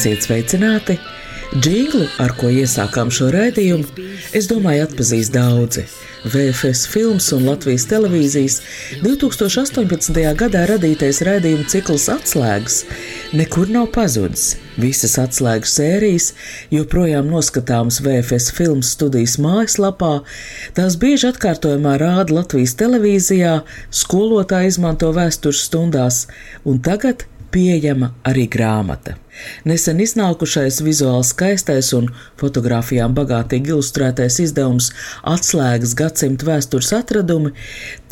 Esiet sveicināti! Džinglu, ar ko iesākām šo raidījumu, es domāju, atpazīst daudzi. VFS filmas un Latvijas televīzijas 2018. gadā radītais raidījuma cikls atslēgas nekur nav pazudis. Visas atslēgas sērijas joprojām noskatāmas VFS filmas studijas mājaslapā, tās bieži atkārtojumā rāda Latvijas televīzijā, skolotāji izmanto vēstures stundās, un tagad pieejama arī grāmata. Nesen iznākušais vizuāli skaistais un fotografijām bagātīgi ilustrētais izdevums Atslēgas gadsimta vēstures atradumi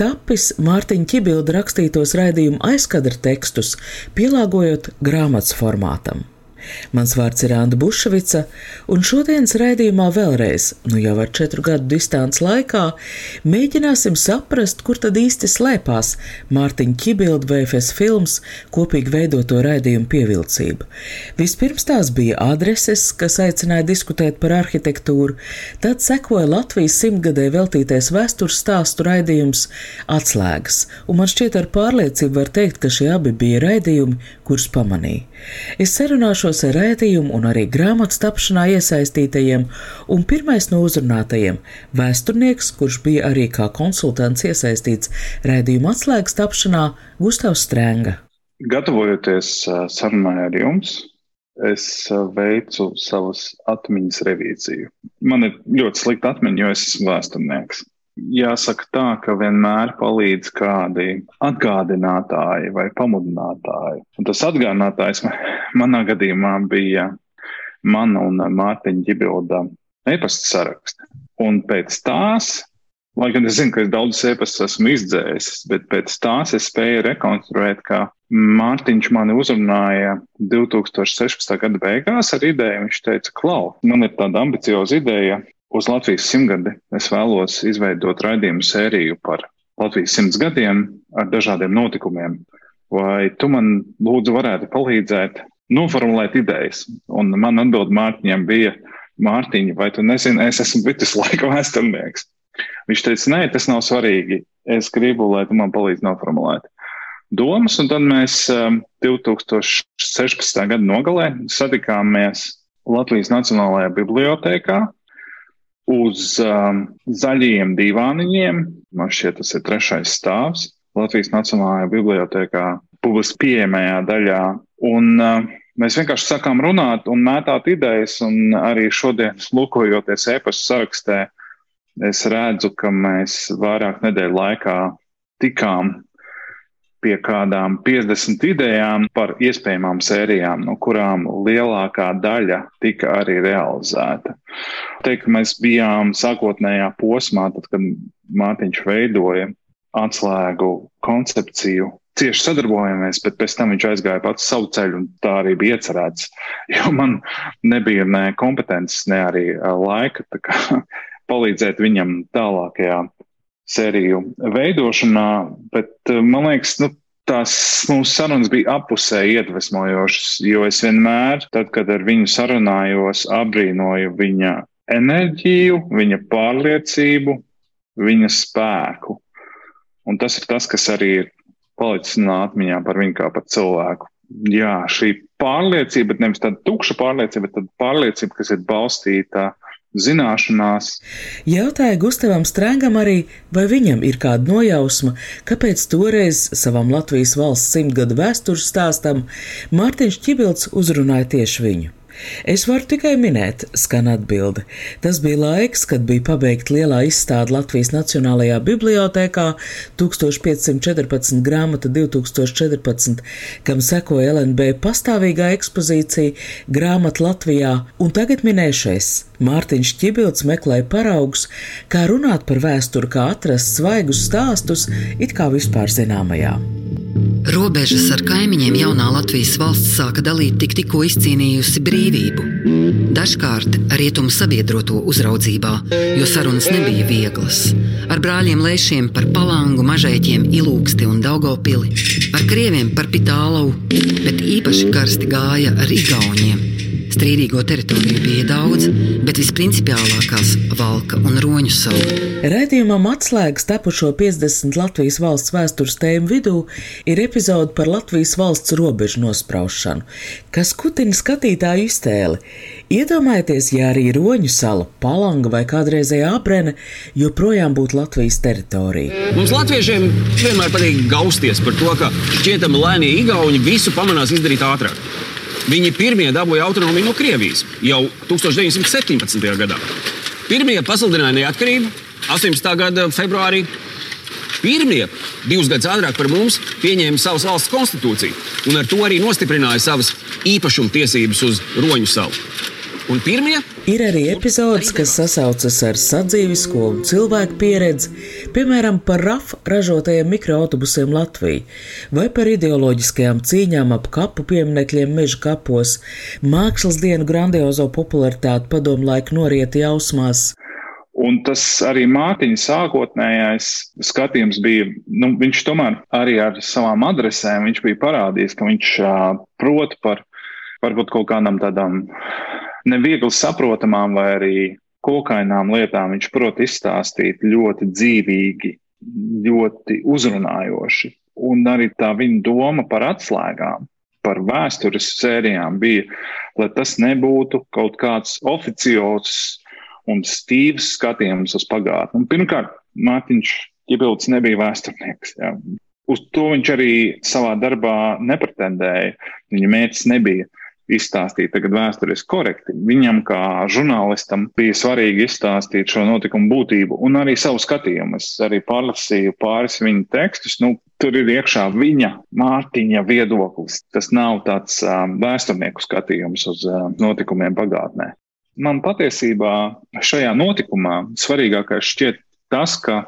tapis Mārtiņa Čibilda rakstītos raidījumu aizkadra tekstus, pielāgojot grāmatas formātam. Mans vārds ir Anna Bušvica, un šodienas raidījumā vēlreiz, nu jau ar četru gadu distanci laikā, mēģināsim saprast, kur tad īsti slēpās Mārtiņa Čibilda VFS filmas kopīgi veidoto raidījumu pievilcība. Vispirms tās bija adreses, kas aicināja diskutēt par arhitektūru, tad sekoja Latvijas simtgadē veltītais vēstures stāstu raidījums Atslēgas, un man šķiet ar pārliecību var teikt, ka šie abi bija raidījumi, kurus pamanīja. Es sarunāšos ar rētījumu un arī grāmatas tapšanā iesaistītajiem, un pirmais no uzrunātajiem - vēsturnieks, kurš bija arī kā konsultants iesaistīts rēdījuma atslēgas tapšanā - Gustavs Strēnga. Gatavojoties sarunai ar jums, es veicu savas atmiņas revīziju. Man ir ļoti slikta atmiņa, jo es esmu vēsturnieks. Jāsaka tā, ka vienmēr palīdz kādi atgādinātāji vai pamudinātāji. Un tas atgādinātājs manā gadījumā bija mana un Mārtiņa Ģibilda e-pasta saraksts. Un pēc tās, lai gan es zinu, ka es daudzus e-pastus esmu izdzēsis, bet pēc tās es spēju rekonstruēt, ka Mārtiņš mani uzrunāja 2016. gada beigās ar ideju. Viņš teica, Klau, man ir tāda ambicioza ideja, uz Latvijas simtgadi es vēlos izveidot raidījumu sēriju par Latvijas simts gadiem ar dažādiem notikumiem. Vai tu man lūdzu varētu palīdzēt noformulēt idejas? Un man atbild Mārtiņam bija, Mārtiņa, vai tu nezini, es esmu viduslaika vēsturnieks? Viņš teica, nē, tas nav svarīgi. Es gribu, lai tu man palīdzi noformulēt domas, un tad mēs 2016. gada nogalē satikāmies Latvijas Nacionālajā bibliotēkā, uz um, zaļiem divāniņiem. Man šķiet, tas ir trešais stāvs Latvijas Nacionālajā bibliotekā, publiski pieejamajā daļā. Un uh, mēs vienkārši sākām runāt un mētāt idejas, un arī šodien, lūkojoties e-pasta sarakstē, es redzu, ka mēs vairāk nedēļu laikā tikām pie kādām 50 idejām par iespējamām sērijām, no kurām lielākā daļa tika arī realizēta. Teikt, mēs bijām sākotnējā posmā, tad, kad Mārtiņš veidoja atslēgu koncepciju. Cieši sadarbojamies, bet pēc tam viņš aizgāja pats savu ceļu, un tā arī bija iecerēts. Jo man nebija ne kompetences, ne arī laika palīdzēt viņam tālākajā sēriju veidošanā, bet man liekas, nu, tās mūsu sarunas bija apusēji iedvesmojošas, jo es vienmēr, tad, kad ar viņu sarunājos, apbrīnoju viņa enerģiju, viņa pārliecību, viņa spēku. Un tas ir tas, kas arī ir palicis manā atmiņā par viņu kā par cilvēku. Jā, šī pārliecība, nevis tāda tukša pārliecība, bet tāda pārliecība, kas ir balstīta uh, zināšanās. Jautāja Gustavam Strēngam arī, vai viņam ir kāda nojausma, kāpēc toreiz savam Latvijas valsts simtgadu vēstures stāstam Mārtiņš Čibilds uzrunāja tieši viņu. Es varu tikai minēt, skan atbilde. Tas bija laiks, kad bija pabeigta lielā izstāde Latvijas Nacionālajā bibliotēkā 1514 grāmata 2014, kam sekoja LNB pastāvīgā ekspozīcija grāmata Latvijā, un tagad minēšais. Mārtiņš Čibilds meklēja paraugus, kā runāt par vēsturi, kā atrast svaigus stāstus, it kā vispār zināmajā. Robežas ar kaimiņiem jaunā Latvijas valsts sāka dalīt tik tikko izcīnījusi brīvību. Dažkārt rietumu sabiedroto uzraudzībā, jo sarunas nebija vieglas. Ar brāļiem Leišiem par palangu, mažēķiem, ilūksti un daugopili, ar krieviem par pitālu, bet īpaši karsti gāja ar igauniem Strīdīgo teritoriju bija daudz, bet visprincipiālākās - Valka un Roņu salu. Raidījumam atslēgas tepušo 50 Latvijas valsts vēstures tēmu vidū ir epizode par Latvijas valsts robežu nospraušanu, kas kutina skatītāju iztēli. Iedomājieties, ja arī Roņu sala, Palanga vai kādreizējā aprene joprojām būtu Latvijas teritorija. Mums latviešiem vienmēr patīk gausties par to, ka šķietami lēnie igauņi visu pamanās izdarīt ātrāk. Viņi pirmie dabūja autonomiju no Krievijas jau 1917. gadā. Pirmie pasludināja neatkarību 18. gada februārī. Pirmie divus gadus ātrāk par mums pieņēma savas valsts konstitūciju un ar to arī nostiprināja savas īpašuma tiesības uz Roņu salu. Un pirmie ir arī epizodes, kas sasaucas ar sadzīvisko un cilvēku pieredzi, piemēram, par RAF ražotajiem mikroautobusiem Latvijā, vai par ideoloģiskajām cīņām ap kapu pieminekļiem meža kapos, mākslas dienu grandiozo popularitāti padomu laiku norieti jausmās. Un tas arī Mārtiņa sākotnējais skatījums bija, nu, viņš tomēr arī ar savām adresēm, viņš bija parādījis, ka viņš uh, prot par varbūt kaut kādām tādām neviegli saprotamām vai arī kokainām lietām viņš prot izstāstīt ļoti dzīvīgi, ļoti uzrunājoši. Un arī tā viņa doma par atslēgām, par vēstures sērijām bija, lai tas nebūtu kaut kāds oficiāls un stīvs skatījums uz pagātni. Un pirmkārt, Mārtiņš Čibilds nebija vēsturnieks. Jā. Uz to viņš arī savā darbā nepretendēja. Viņa mērķis nebija izstāstīt tagad vēsturiski korekti. Viņam, kā žurnālistam, bija svarīgi izstāstīt šo notikumu būtību un arī savu skatījumu. Es arī pārlasīju pāris viņa tekstus. Nu, tur ir iekšā viņa, Mārtiņa viedoklis. Tas nav tāds um, vēsturnieku skatījums uz uh, notikumiem pagātnē. Man patiesībā šajā notikumā svarīgākais šķiet tas, ka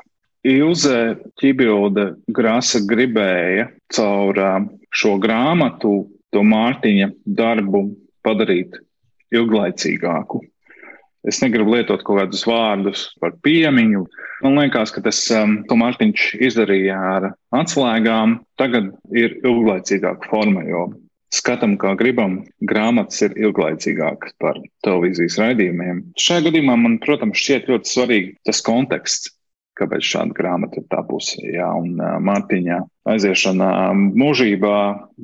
Ilze Čibilde Grasa gribēja caur uh, šo grāmatu to Mārtiņa darbu padarīt ilglaicīgāku. Es negribu lietot kaut kādus vārdus par piemiņu. Man liekas, ka tas, um, ko Mārtiņš izdarīja ar atslēgām, tagad ir ilglaicīgāka forma, jo skatam, kā gribam, grāmatas ir ilglaicīgākas par televīzijas raidījumiem. Šajā gadījumā man, protams, šķiet ļoti svarīgi tas konteksts, kāpēc šāda grāmata ir tapusi. Jā, un Mārtiņa aiziešana mūžībā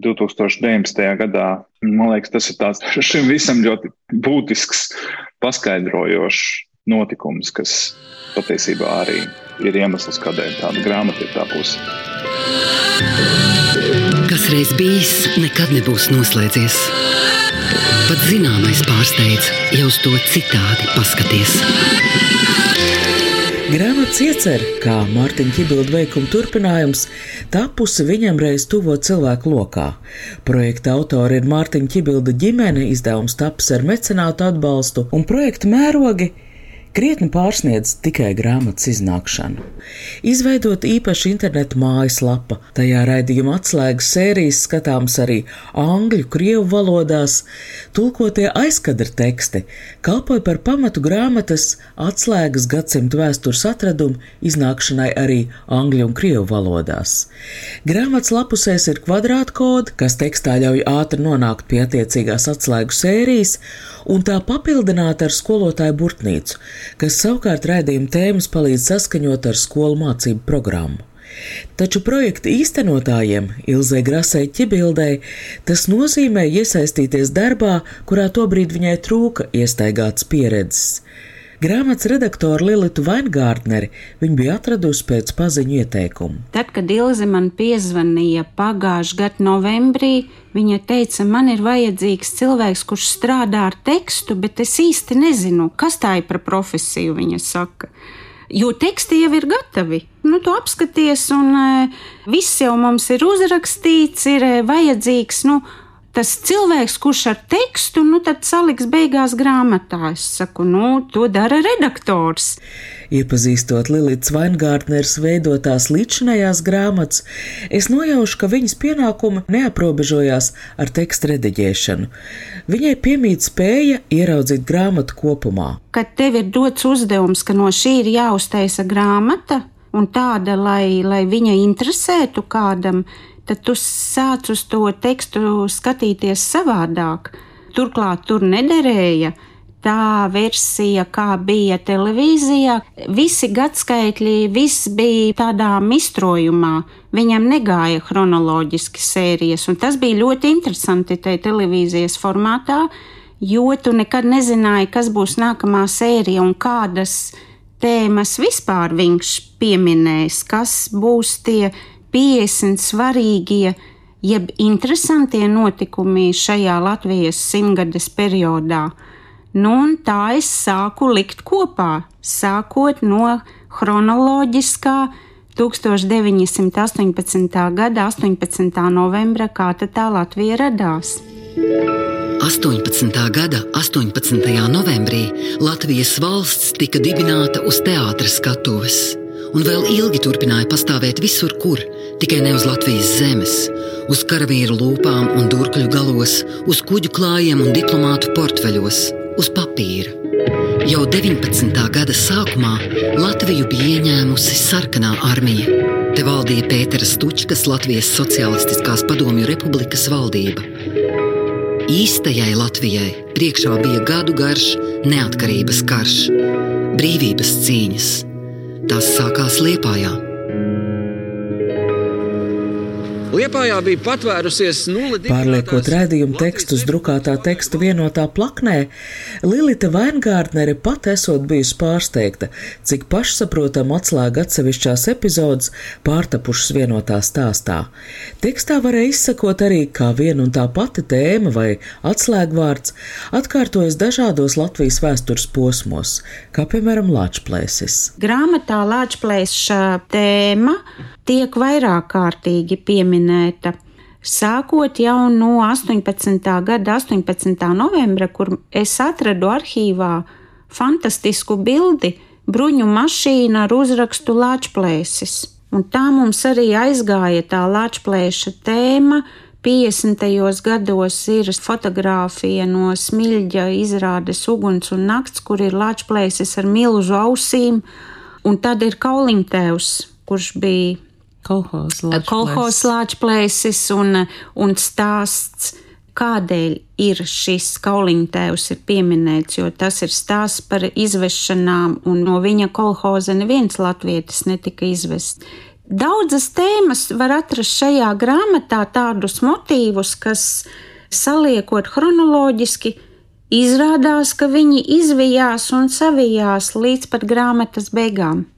2019. gadā, man liekas, tas ir tāds šim visam ļoti būtisks, paskaidrojošs notikums, kas patiesībā arī ir iemesls, kādēļ tāda grāmata ir tapusi. Kas reiz bijis, nekad nebūs noslēdzies. Pat zināmais pārsteidz, ja uz to citādi paskaties. Grāmatas iecer, kā Mārtiņa Čibilda veikuma turpinājums, tapusi viņam reiz tuvo cilvēku lokā. Projekta autori ir Mārtiņa Čibilda ģimene, izdevums taps ar mecenātu atbalstu, un projekta mērogi krietni pārsniedz tikai grāmatas iznākšanu. Izveidot īpašu internetu mājaslapa, tajā raidījuma atslēgas sērijas skatāms arī angļu, krievu valodās, tulkotie aizkadra teksti kalpoja par pamatu grāmatas atslēgas gadsimtu vēstures atradumu iznākšanai arī angļu un krievu valodās. Grāmatas lapusēs ir kvadrātkodi, kas tekstā ļauj ātri nonākt pie attiecīgās atslēgu sērijas, un tā papildināta ar skolotāju burtnīcu, kas savukārt raidījuma tēmas palīdz saskaņot ar skolu mācību programmu. Taču projekta īstenotājiem, Ilzai Grasai Čibildei, tas nozīmē iesaistīties darbā, kurā tobrīd viņai trūka iestaigāts pieredzes. Grāmatas redaktoru Lilitu Vaingārtneri viņa bija atradusi pēc paziņu ieteikumu. Tad, kad Ilze man piezvanīja pagājušā gada novembrī, viņa teica, man ir vajadzīgs cilvēks, kurš strādā ar tekstu, bet es īsti nezinu, kas tā ir par profesiju, viņa saka. Jo teksti jau ir gatavi. Nu, tu apskaties, un e, viss jau mums ir uzrakstīts, ir e, vajadzīgs. Nu, tas cilvēks, kurš ar tekstu, nu tad saliks beigās grāmatā. Es saku, nu, to dara redaktors. Iepazīstot Lilijas Vaingārtneres veidotās līdzinājās grāmatas, es nojaušu, ka viņas pienākumi neaprobežojās ar tekstu rediģēšanu. Viņai piemīt spēja ieraudzīt grāmatu kopumā. Kad tev ir dots uzdevums, ka no šī ir jāuztaisa grāmata, un tāda, lai, lai viņa interesētu kādam, tad tu sāc uz to tekstu skatīties savādāk. Turklāt tur nederēja tā versija, kā bija televīzijā. Visi gadskaitļi, viss bija tādā mistrojumā. Viņam negāja chronoloģiski sērijas, un tas bija ļoti interesanti tajā televīzijas formātā, jo tu nekad nezināji, kas būs nākamā sērija un kādas tēmas vispār viņš pieminēs, kas būs tie 50 svarīgie, jeb interesantie notikumi šajā Latvijas simtgades periodā. Nu, un tā es sāku likt kopā, sākot no chronoloģiskā 1918. gada 18. novembra, kā tā Latvija radās. 18. gada 18. novembrī Latvijas valsts tika dibināta uz teātras skatuves, un vēl ilgi turpināja pastāvēt visur, kur, tikai ne uz Latvijas zemes, uz karavīru lūpām un durkļu galos, uz kuģu klājiem un diplomātu portfeļos, uz papīra. Jau 19. gada sākumā Latviju bija ieņēmusi sarkanā armija. Te valdīja Pētera Stučkas Latvijas Socialistiskās Padomju Republikas valdība. Īstajai Latvijai priekšā bija gadu garš neatkarības karš, brīvības cīņas. Tas sākās Liepājā. Liepājā bija patvērusies nulle divi. Pārliekot rādījumu tekstu uz drukātā teksta vienotā plaknē, Lilita Vaingārtnere pat esot bijusi pārsteigta, cik pašsaprotam atslēga atsevišķās epizodes pārtapušas vienotā stāstā. Tekstā varēja izsakot arī, kā viena un tā pati tēma vai atslēgvārds atkārtojas dažādos Latvijas vēstures posmos, kā piemēram Lāčplēsis. Grāmatā Lāčplēša tēma tiek vairāk kārtīgi pieminēta. Sākot jau no 18. gada 18. novembra, kur es atradu arhīvā fantastisku bildi bruņu mašīna ar uzrakstu Lāčplēsis. Un tā mums arī aizgāja tā Lāčplēša tēma. 50. gados ir fotografija no smilģa izrādes Uguns un Nakts, kur ir Lāčplēsis ar milzu ausīm, un tad ir Kauliņtēvs, kurš bija kolhos lāčplēsis un, un stāsts, kādēļ ir šis kauliņtēvs ir pieminēts, jo tas ir stāsts par izvešanām, un no viņa kolhoza neviens latvietis netika izvests. Daudzas tēmas var atrast šajā grāmatā tādus motīvus, kas saliekot chronoloģiski, izrādās, ka viņi izvijās un savijās līdz pat grāmatas beigām.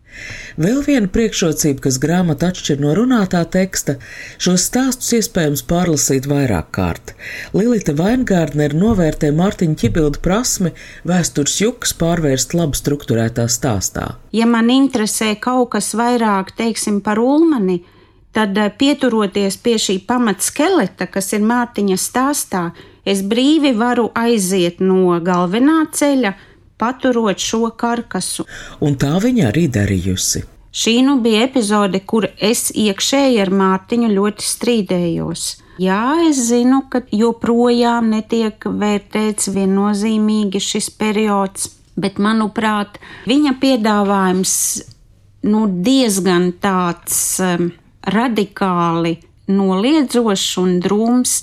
Vēl viena priekšrocība, kas grāmata atšķir no runātā teksta, šos stāstus iespējams pārlasīt vairāk kārt. Lilita Vaingārdner novērtē Mārtiņa Čibilda prasmi vēstures jukas pārvērst labi strukturētā stāstā. Ja man interesē kaut kas vairāk, teiksim, par ulmani, tad eh, pieturoties pie šī pamatskeleta, kas ir Mārtiņa stāstā, es brīvi varu aiziet no galvenā ceļa, paturot šo karkasu. Un tā viņa arī darījusi. Šī nu bija epizode, kur es iekšēji ar Mārtiņu ļoti strīdējos. Jā, es zinu, ka joprojām netiek vērtēts viennozīmīgi šis periods, bet manuprāt, viņa piedāvājums nu, diezgan tāds um, radikāli noliedzošs un drūms.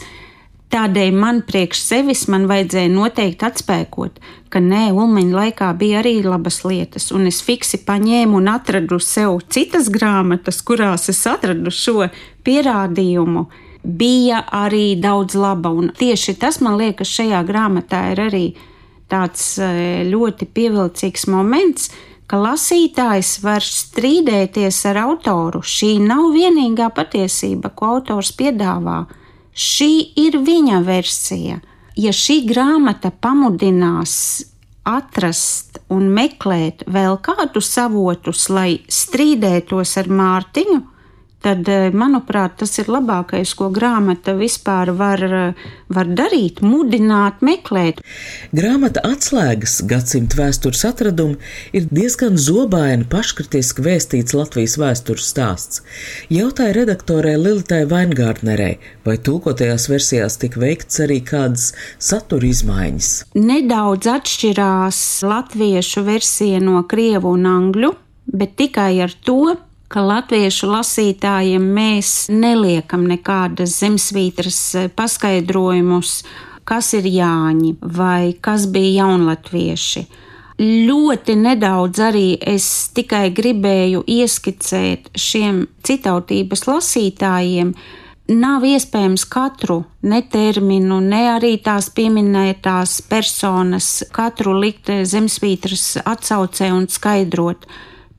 Tādēļ man priekš sevis man vajadzēja noteikti atspēkot, ka nē, Ulmaņa laikā bija arī labas lietas, un es fiksi paņēmu un atradu sev citas grāmatas, kurās es atradu šo pierādījumu. Bija arī daudz laba, un tieši tas man liekas šajā grāmatā ir arī tāds e, ļoti pievilcīgs moments, ka lasītājs var strīdēties ar autoru. Šī nav vienīgā patiesība, ko autors piedāvā Šī ir viņa versija. Ja šī grāmata pamudinās atrast un meklēt vēl kādus avotus, lai strīdētos ar Mārtiņu, tad, eh, manuprāt, tas ir labākais, ko grāmata vispār var, eh, var darīt, mudināt, meklēt. Grāmata atslēgas gadsimta vēstures atradumi ir diezgan zobaini paškritiski vēstīts Latvijas vēstures stāsts. Jautāja redaktorē Lilitai Vaingārtnerei, vai tulkotajās versijās tika veikts arī kādas satura izmaiņas. Nedaudz atšķirās latviešu versija no krievu un angļu, bet tikai ar to, ka latviešu lasītājiem mēs neliekam nekādas zemesvītras eh, paskaidrojumus, kas ir Jāņi vai kas bija jaunatvieši. Ļoti nedaudz arī es tikai gribēju ieskicēt šiem citautības lasītājiem, nav iespējams katru ne terminu, ne arī tās pieminētās personas, katru likt zemesvītras atsaucē un skaidrot.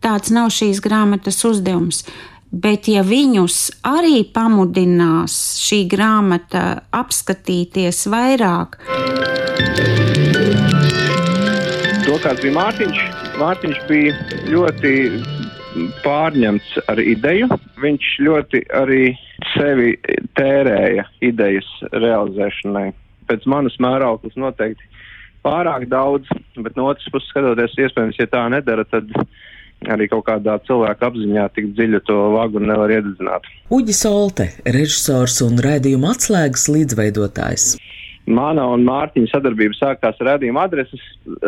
Tāds nav šīs grāmatas uzdevums. Bet, ja viņus arī pamudinās šī grāmata apskatīties vairāk, to kāds bija Mārtiņš, Mārtiņš bija ļoti pārņemts ar ideju. Viņš ļoti arī sevi tērēja idejas realizēšanai. Pēc manas mērauklas noteikti pārāk daudz, bet no otras puses skatoties, iespējams, ja tā nedara, tad arī kaut kādā cilvēka apziņā tik dziļu to vagu nevar iedzināt. Uģis Olte, režisors un raidījuma atslēgas līdzveidotājs. Mana un Mārtiņa sadarbība sākās ar redzējumu adreses.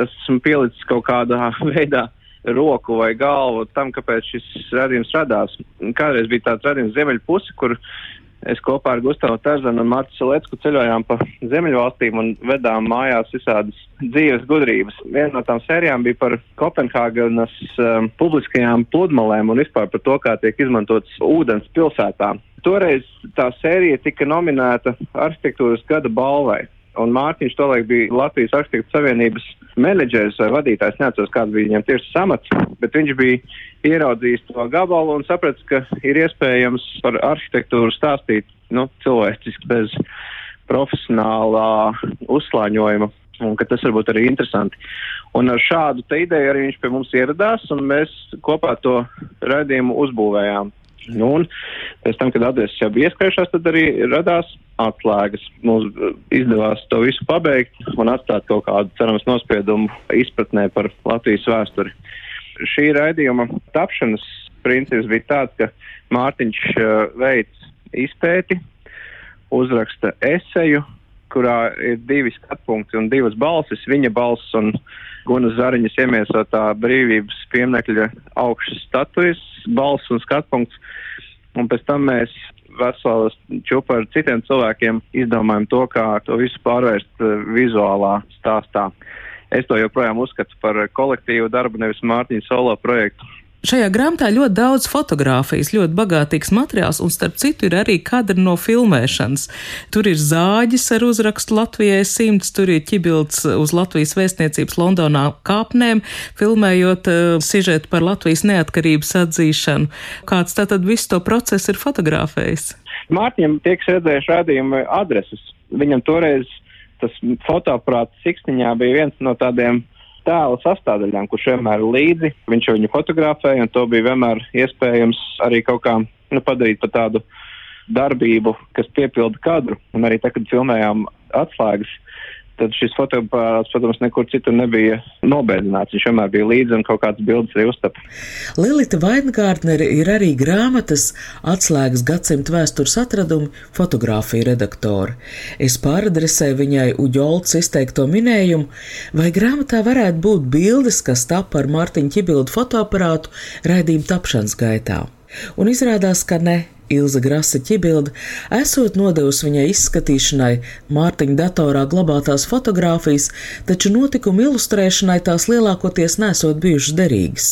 Esmu pielicis kaut kādā veidā roku vai galvu tam, kāpēc šis redzējums radās. Kādreiz bija tāds redzējums Ziemeļpuse, kur Es kopā ar Gustavu Tarzanu un Mārtu Salecku ceļojām pa Ziemeļvalstīm un vedām mājās visādas dzīves gudrības. Viena no tām sērijām bija par Kopenhāgenes um, publiskajām pludmalēm un vispār par to, kā tiek izmantots ūdens pilsētā. Toreiz tā sērija tika nominēta arhitektūras gada balvai. Un Mārtiņš tolaik bija Latvijas arhitektu savienības menedžers vai vadītājs, neatceros, kāds bija viņam tieši samats, bet viņš bija ieraudzījis to gabalu un sapratis, ka ir iespējams par arhitektūru stāstīt nu, cilvēciski bez profesionālā uzslāņojuma. Un ka tas varbūt arī interesanti. Un ar šādu ideju arī viņš pie mums ieradās, un mēs kopā to raidījumu uzbūvējām. Nu, un pēc tam, kad adreses jau bija ieskrējušās, tad arī radās atslēgas. Mums izdevās to visu pabeigt un atstāt kaut kādu, cerams, nospiedumu izpratnē par Latvijas vēsturi. Šī raidījuma tapšanas princips bija tāds, ka Mārtiņš uh, veic izpēti, uzraksta eseju, kurā ir divi skatpunkti un divas balsis, viņa balss un Gunas Zariņas iemiesotā brīvības piemekļa augšas statujas, balss un skatpunkts. Un pēc tam mēs veselas čupa ar citiem cilvēkiem izdomājam to, kā to visu pārvērst uh, vizuālā stāstā. Es to joprojām uzskatu par kolektīvu darbu, nevis Mārtiņa solo projektu. Šajā grāmatā ļoti daudz fotografijas, ļoti bagātīgs materiāls, un starp citu ir arī kadri no filmēšanas. Tur ir zāģis ar uzrakstu Latvijai simts, tur ir ķibilds uz Latvijas vēstniecības Londonā kāpnēm, filmējot uh, sižetu par Latvijas neatkarības atzīšanu. Kāds tātad visu to procesu ir fotografējis? Mārtiņam tiek redzējuši rādījumi adreses. Viņam toreiz tas fotoaprāts Siksniņā bija viens no tādiem tēla sastāvdaļām, kurš vienmēr ir līdzi. Viņš viņu fotografēja, un to bija vienmēr iespējams arī kaut kā nu, padarīt par tādu darbību, kas piepilda kadru. Un arī tad, kad filmējām atslēgas, tad šis fotoaparāts, protams, nekur citur nebija nobēdināts. Viņš vienmēr bija līdzi un kaut kādas bildes arī uztapa. Lilita Vaingārtnere ir arī grāmatas atslēgas gadsimta vēstures atradumu fotografija redaktore. Es pāradresēju viņai Uģolts izteikto minējumu, vai grāmatā varētu būt bildes, kas tapa ar Mārtiņu Čibildu fotoaparātu raidījuma tapšanas gaitā. Un izrādās, ka ne. Ilza Grasa ķibilda esot nodevusi viņai izskatīšanai Mārtiņa datorā glabātās fotogrāfijas, taču notikumu ilustrēšanai tās lielākoties nesot bijušas derīgas.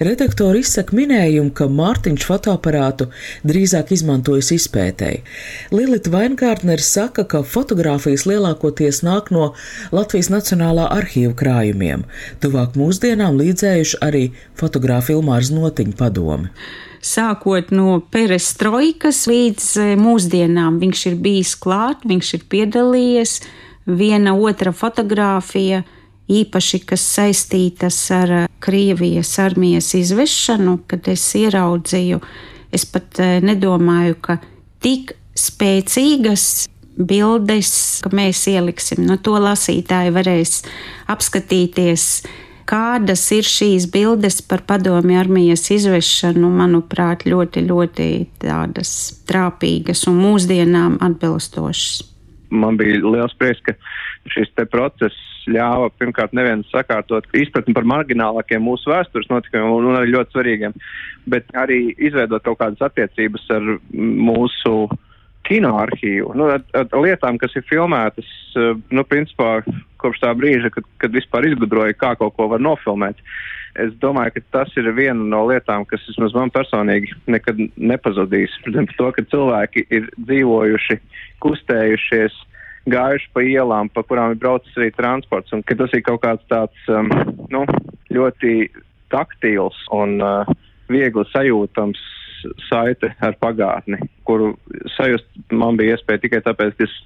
Redaktori izsaka minējumu, ka Mārtiņš fotoaparātu drīzāk izmantojas izpētēji. Lilita Vainkārtner saka, ka fotogrāfijas lielākoties nāk no Latvijas Nacionālā arhīva krājumiem. Tuvāk mūsdienām līdzējuši arī fotogrāfi Ilmārs Notiņa padomi sākot no perestroikas līdz e, mūsdienām. Viņš ir bijis klāt, viņš ir piedalījies, viena otra fotografija, īpaši kas saistītas ar e, Krievijas armijas izvešanu, kad es ieraudzīju Es pat eh, nedomāju, ka tik spēcīgas bildes, ka mēs ieliksim, no to lasītāji varēs apskatīties. Kādas ir šīs bildes par padomju armijas izvešanu, manuprāt, ļoti, ļoti tādas trāpīgas un mūsdienām atbilstošas. Man bija liels prieks, ka šis process ļāva pirmkārt nevienu sakārtot izpratni par marginālākiem mūsu vēstures notikumiem un, un arī ļoti svarīgiem, bet arī izveidot kaut kādas attiecības ar mūsu kino arhīvu, nu, ar, ar lietām, kas ir filmētas, eh, nu, principā kopš tā brīža, kad, kad vispār izgudroja, kā kaut ko var nofilmēt. Es domāju, ka tas ir viena no lietām, kas vismaz man personīgi nekad nepazudīs. Protams, to, ka cilvēki ir dzīvojuši, kustējušies, gājuši pa ielām, pa kurām ir braucis arī transports, un ka tas ir kaut kāds tāds um, nu, ļoti taktīls un uh, viegli sajūtams saite ar pagātni, kuru sajust man bija iespēja tikai tāpēc, ka es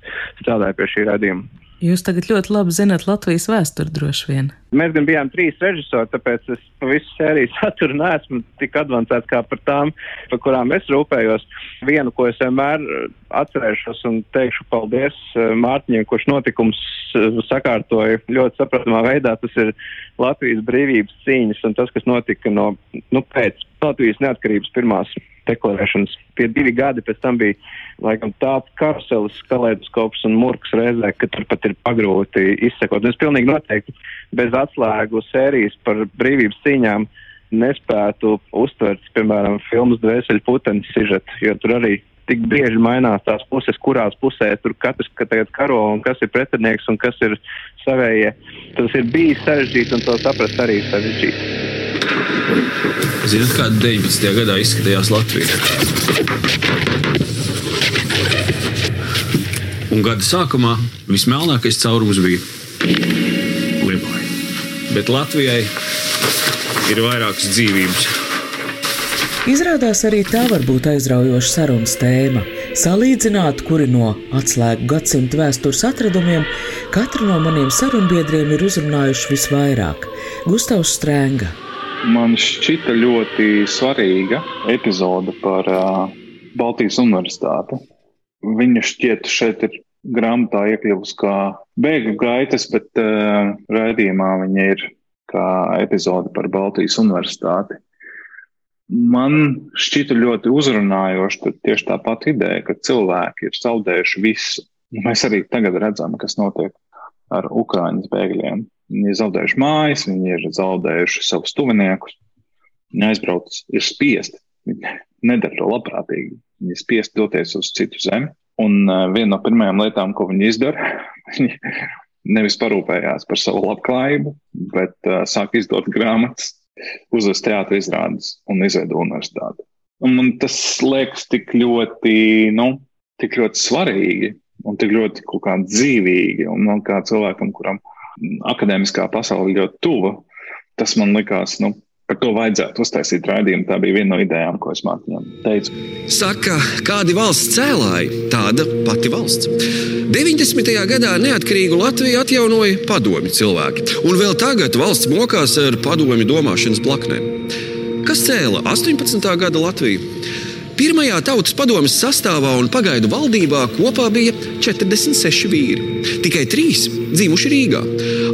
strādāju pie šī radījuma. Jūs tagad ļoti labi zinat Latvijas vēsturi droši vien. Mēs gan bijām trīs režisori, tāpēc es visu sēriju saturu neesmu tik advancēts kā par tām, par kurām es rūpējos. Vienu, ko es vienmēr atcerēšos un teikšu paldies eh, Mārtiņam, kurš notikums eh, sakārtoja ļoti sapratamā veidā, tas ir Latvijas brīvības cīņas un tas, kas notika no, nu, pēc Latvijas neatkarības pirmās deklarēšanas. Tie divi gadi pēc tam bija laikam tāds karuselis, kaleidoskops un murks reizē, ka tur pat ir pagrūti izsekot. Es pilnīgi noteikti bez atslēgu sērijas par brīvības cīņām nespētu uztvert, piemēram, filmas Dvēseli putenis sižetu, jo tur arī tik bieži mainās tās puses, kurās pusē tur katrs ka tagad karo un kas ir pretinieks un kas ir savējie. Tas ir bijis sarežģīti un to saprast arī sarežģīti. Zināt, kāda 19. gadā izskatījās Latvija? Un gada sākumā vismelnākais caurums bija Lietuvai. Bet Latvijai ir vairākas dzīvības. Izrādās arī tā var būt aizraujoša sarunas tēma. Salīdzināt, kuri no atslēgu gadsimta vēstures atradumiem katru no maniem sarunbiedriem ir uzrunājuši visvairāk - Gustavs Strēnga man šķita ļoti svarīga epizode par uh, Baltijas Universitāti. Viņa šķiet šeit ir grāmatā iekļuvusi kā bēgļu gaitas, bet uh, raidījumā viņa ir kā epizode par Baltijas Universitāti. Man šķita ļoti uzrunājoši tieši tā pati ideja, ka cilvēki ir zaudējuši visu. Mēs arī tagad redzam, kas notiek ar Ukraiņas bēgļiem. Viņi ir zaudējuši mājas, viņi ir zaudējuši savus tuviniekus. Viņi aizbrauc, ir spiesti. Viņi nedara to labprātīgi. Viņi ir spiesti doties uz citu zemi. Un uh, viena no pirmajām lietām, ko viņi izdara, viņi nevis parūpējās par savu labklājību, bet uh, sāk izdot grāmatas, uzvest teātris izrādes un izveido universitāti. Un man tas liekas tik ļoti, nu, tik ļoti svarīgi un tik ļoti dzīvīgi. Un man kā cilvēkam, kuram ir akadēmiskā pasaule ļoti tuva, tas man likās, nu, Par to vajadzētu uztaisīt raidījumu. Tā bija viena no idejām, ko es Mārtiņam teicu. Saka, kādi valsts cēlāji, tāda pati valsts. 90. gadā neatkarīgu Latviju atjaunoja padomi cilvēki, un vēl tagad valsts mokās ar padomi domāšanas blaknēm. Kas cēla 18. gada Latviju? Pirmajā tautas padomes sastāvā un pagaidu valdībā kopā bija 46 vīri. Tikai trīs dzimuši Rīgā.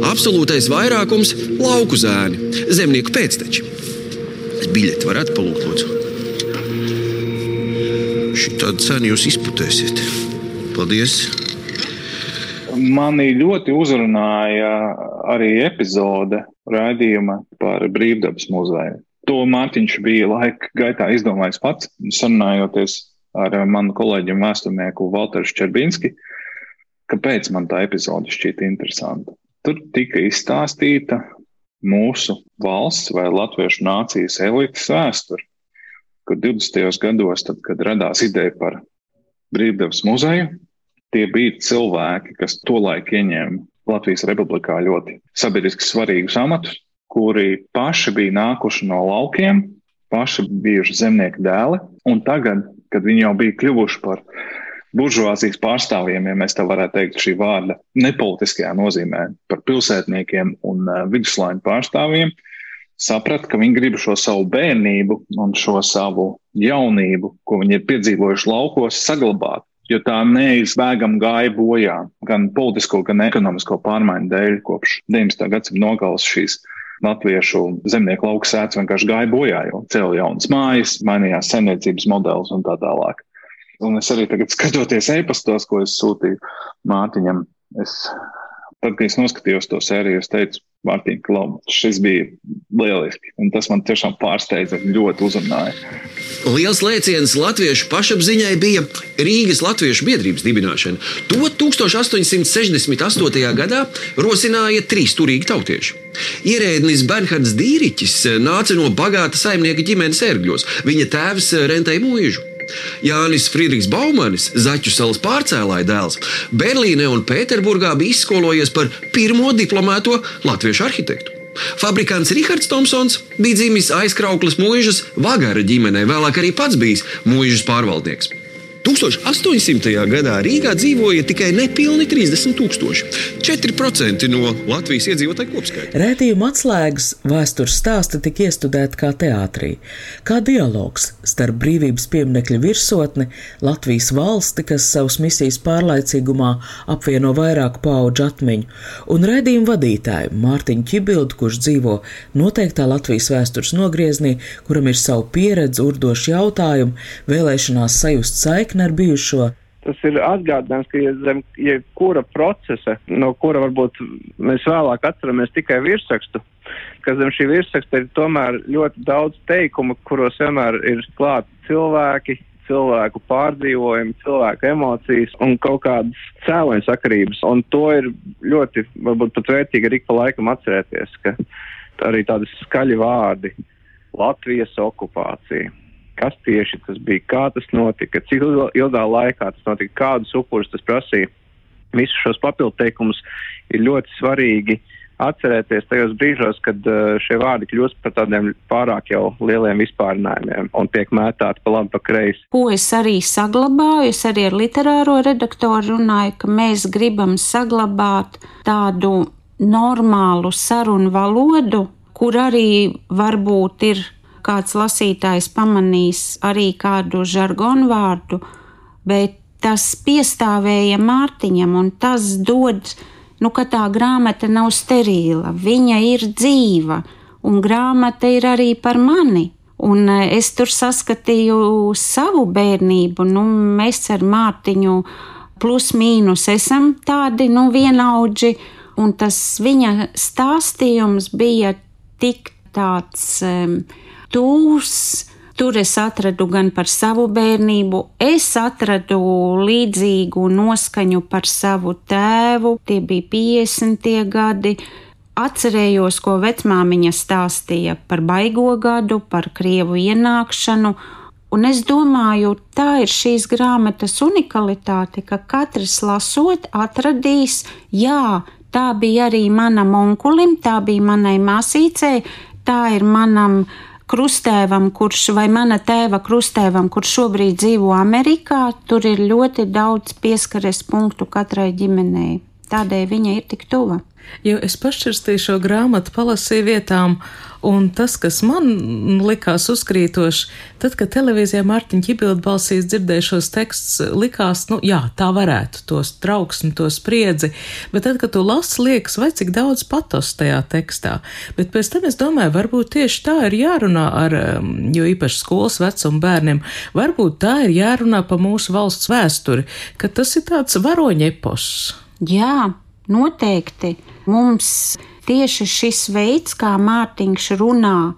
Absolūtais vairākums - lauku zēni, zemnieku pēcteči. Biļeti varētu palūgt, lūdzu. Šī tāda cena jūs izputēsiet. Paldies! Mani ļoti uzrunāja arī epizode raidījuma par Brīvdabas muzeju to Mārtiņš bija laika gaitā izdomājis pats, sarunājoties ar manu kolēģi un vēsturnieku Walteru Čerbinski, kāpēc man tā epizode šķita interesanta. Tur tika izstāstīta mūsu valsts vai latviešu nācijas elites vēsture, kur 20. gados, tad, kad radās ideja par brīvdevas muzeju, tie bija cilvēki, kas tolaik ieņēma Latvijas republikā ļoti sabiedriski svarīgus amatus, kuri paši bija nākuši no laukiem, paši bijuši zemnieku dēli, un tagad, kad viņi jau bija kļuvuši par buržuāzijas pārstāvjiem, ja mēs tā varētu teikt, šī vārda nepolitiskajā nozīmē, par pilsētniekiem un uh, viduslaiņu pārstāvjiem, saprata, ka viņi grib šo savu bērnību un šo savu jaunību, ko viņi ir piedzīvojuši laukos, saglabāt. Jo tā neizbēgami gāja bojā gan politisko, gan ekonomisko pārmaiņu dēļ kopš 19. gadsimta nogales šīs latviešu zemnieku lauku sēts vienkārši gāja bojā, jo cēlīja jaunas mājas, mainījās saimniecības modelis un tā tālāk. Un es arī tagad skatoties e-pastos, ko es sūtīju Mārtiņam, es, tad, kad es noskatījos to sēriju, es teicu, Mārtiņ, Klau, šis bija lieliski. Un tas man tiešām pārsteidza, ļoti uzrunāja. Liels lēciens latviešu pašapziņai bija Rīgas Latviešu biedrības dibināšana. To 1868. gadā rosināja trīs turīgi tautieši. Ierēdnis Bernhards Dīriķis nāca no bagāta saimnieka ģimenes ērgļos. Viņa tēvs rentēja mūžu. Jānis Friedrichs Baumanis, Zaķu salas pārcēlāja dēls, Berlīnē un Pēterburgā bija izskolojies par pirmo diplomēto latviešu arhitektu. Fabrikants Rihards Thompsons bija dzimis aizkrauklas mūžas Vagara ģimenē, vēlāk arī pats bijis mūžas pārvaldnieks. 1800. gadā Rīgā dzīvoja tikai nepilni 30 tūkstoši, 4% no Latvijas iedzīvotāju kopskaita. Rētījuma atslēgas vēstures stāsta tika iestudēti kā teātrī, kā dialogs starp brīvības pieminekļa virsotni, Latvijas valsti, kas savas misijas pārlaicīgumā apvieno vairāku pauģu atmiņu, un rēdījuma vadītāju Mārtiņu Čibildu, kurš dzīvo noteiktā Latvijas vēstures nogrieznī, kuram ir savu pieredzi, urdošu jautājumu, vēlēšanās sajust saikni saikne ar bijušo? Tas ir atgādinājums, ka ja zem jebkura procesa, no kura varbūt mēs vēlāk atceramies tikai virsrakstu, ka zem šī virsraksta ir tomēr ļoti daudz teikumu, kuros vienmēr ir klāti cilvēki, cilvēku pārdzīvojumi, cilvēku emocijas un kaut kādas cēloņa sakarības. Un to ir ļoti, varbūt pat vērtīgi arī pa laikam atcerēties, ka arī tādi skaļi vārdi - Latvijas okupācija kas tieši tas bija, kā tas notika, cik ilgā laikā tas notika, kādus upurus tas prasīja. Visus šos papildu teikumus ir ļoti svarīgi atcerēties tajos brīžos, kad uh, šie vārdi kļūst par tādiem pārāk jau lieliem vispārinājumiem un tiek mētāti pa labi, pa kreisi. Ko es arī saglabāju, es arī ar literāro redaktoru runāju, ka mēs gribam saglabāt tādu normālu sarunu valodu, kur arī varbūt ir kāds lasītājs pamanīs arī kādu žargonu vārdu, bet tas piestāvēja Mārtiņam, un tas dod, nu, ka tā grāmata nav sterīla, viņa ir dzīva, un grāmata ir arī par mani. Un e, es tur saskatīju savu bērnību, nu, mēs ar Mārtiņu plus mīnus esam tādi, nu, vienaudži, un tas viņa stāstījums bija tik tāds um, tūs. Tur es atradu gan par savu bērnību, es atradu līdzīgu noskaņu par savu tēvu, tie bija 50. gadi. Atcerējos, ko vecmāmiņa stāstīja par baigo gadu, par krievu ienākšanu, un es domāju, tā ir šīs grāmatas unikalitāte, ka katrs lasot atradīs, jā, tā bija arī manam onkulim, tā bija manai māsīcei, tā ir manam uh, krustēvam, kurš vai mana tēva krustēvam, kurš šobrīd dzīvo Amerikā, tur ir ļoti daudz pieskares punktu katrai ģimenei. Tādēļ viņa ir tik tuva. Jo es pašķirstīju šo grāmatu, palasīju vietām, un tas, kas man likās uzkrītoši, tad, kad televīzijā Mārtiņa Čibilda balsīs dzirdēju šos tekstus, likās, nu jā, tā varētu tos trauksmi, to spriedzi, bet tad, kad tu lasi, liekas, vai cik daudz patos tajā tekstā. Bet pēc tam es domāju, varbūt tieši tā ir jārunā ar, um, jo īpaši skolas vecumu bērniem, varbūt tā ir jārunā pa mūsu valsts vēsturi, ka tas ir tāds varoņepos. Jā, noteikti mums tieši šis veids, kā Mārtiņš runā,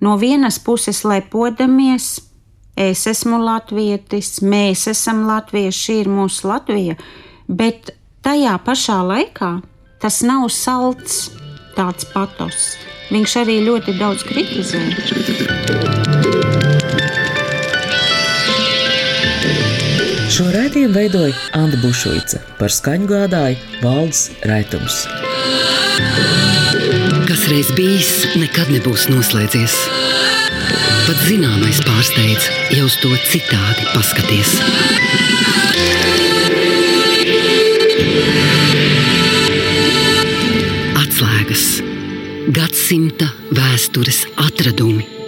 no vienas puses lepodamies, es esmu latvietis, mēs esam latvieši, šī ir mūsu Latvija, bet tajā pašā laikā tas nav salds tāds patos. Viņš arī ļoti daudz kritizē. Šo raidījumu veidoja Anna Bušvica, par skaņu gādāja Valdis Raitums. Kas reiz bijis, nekad nebūs noslēdzies. Pat zināmais pārsteidz, ja uz to citādi paskaties. Atslēgas gadsimta vēsture. vēstures atradumi.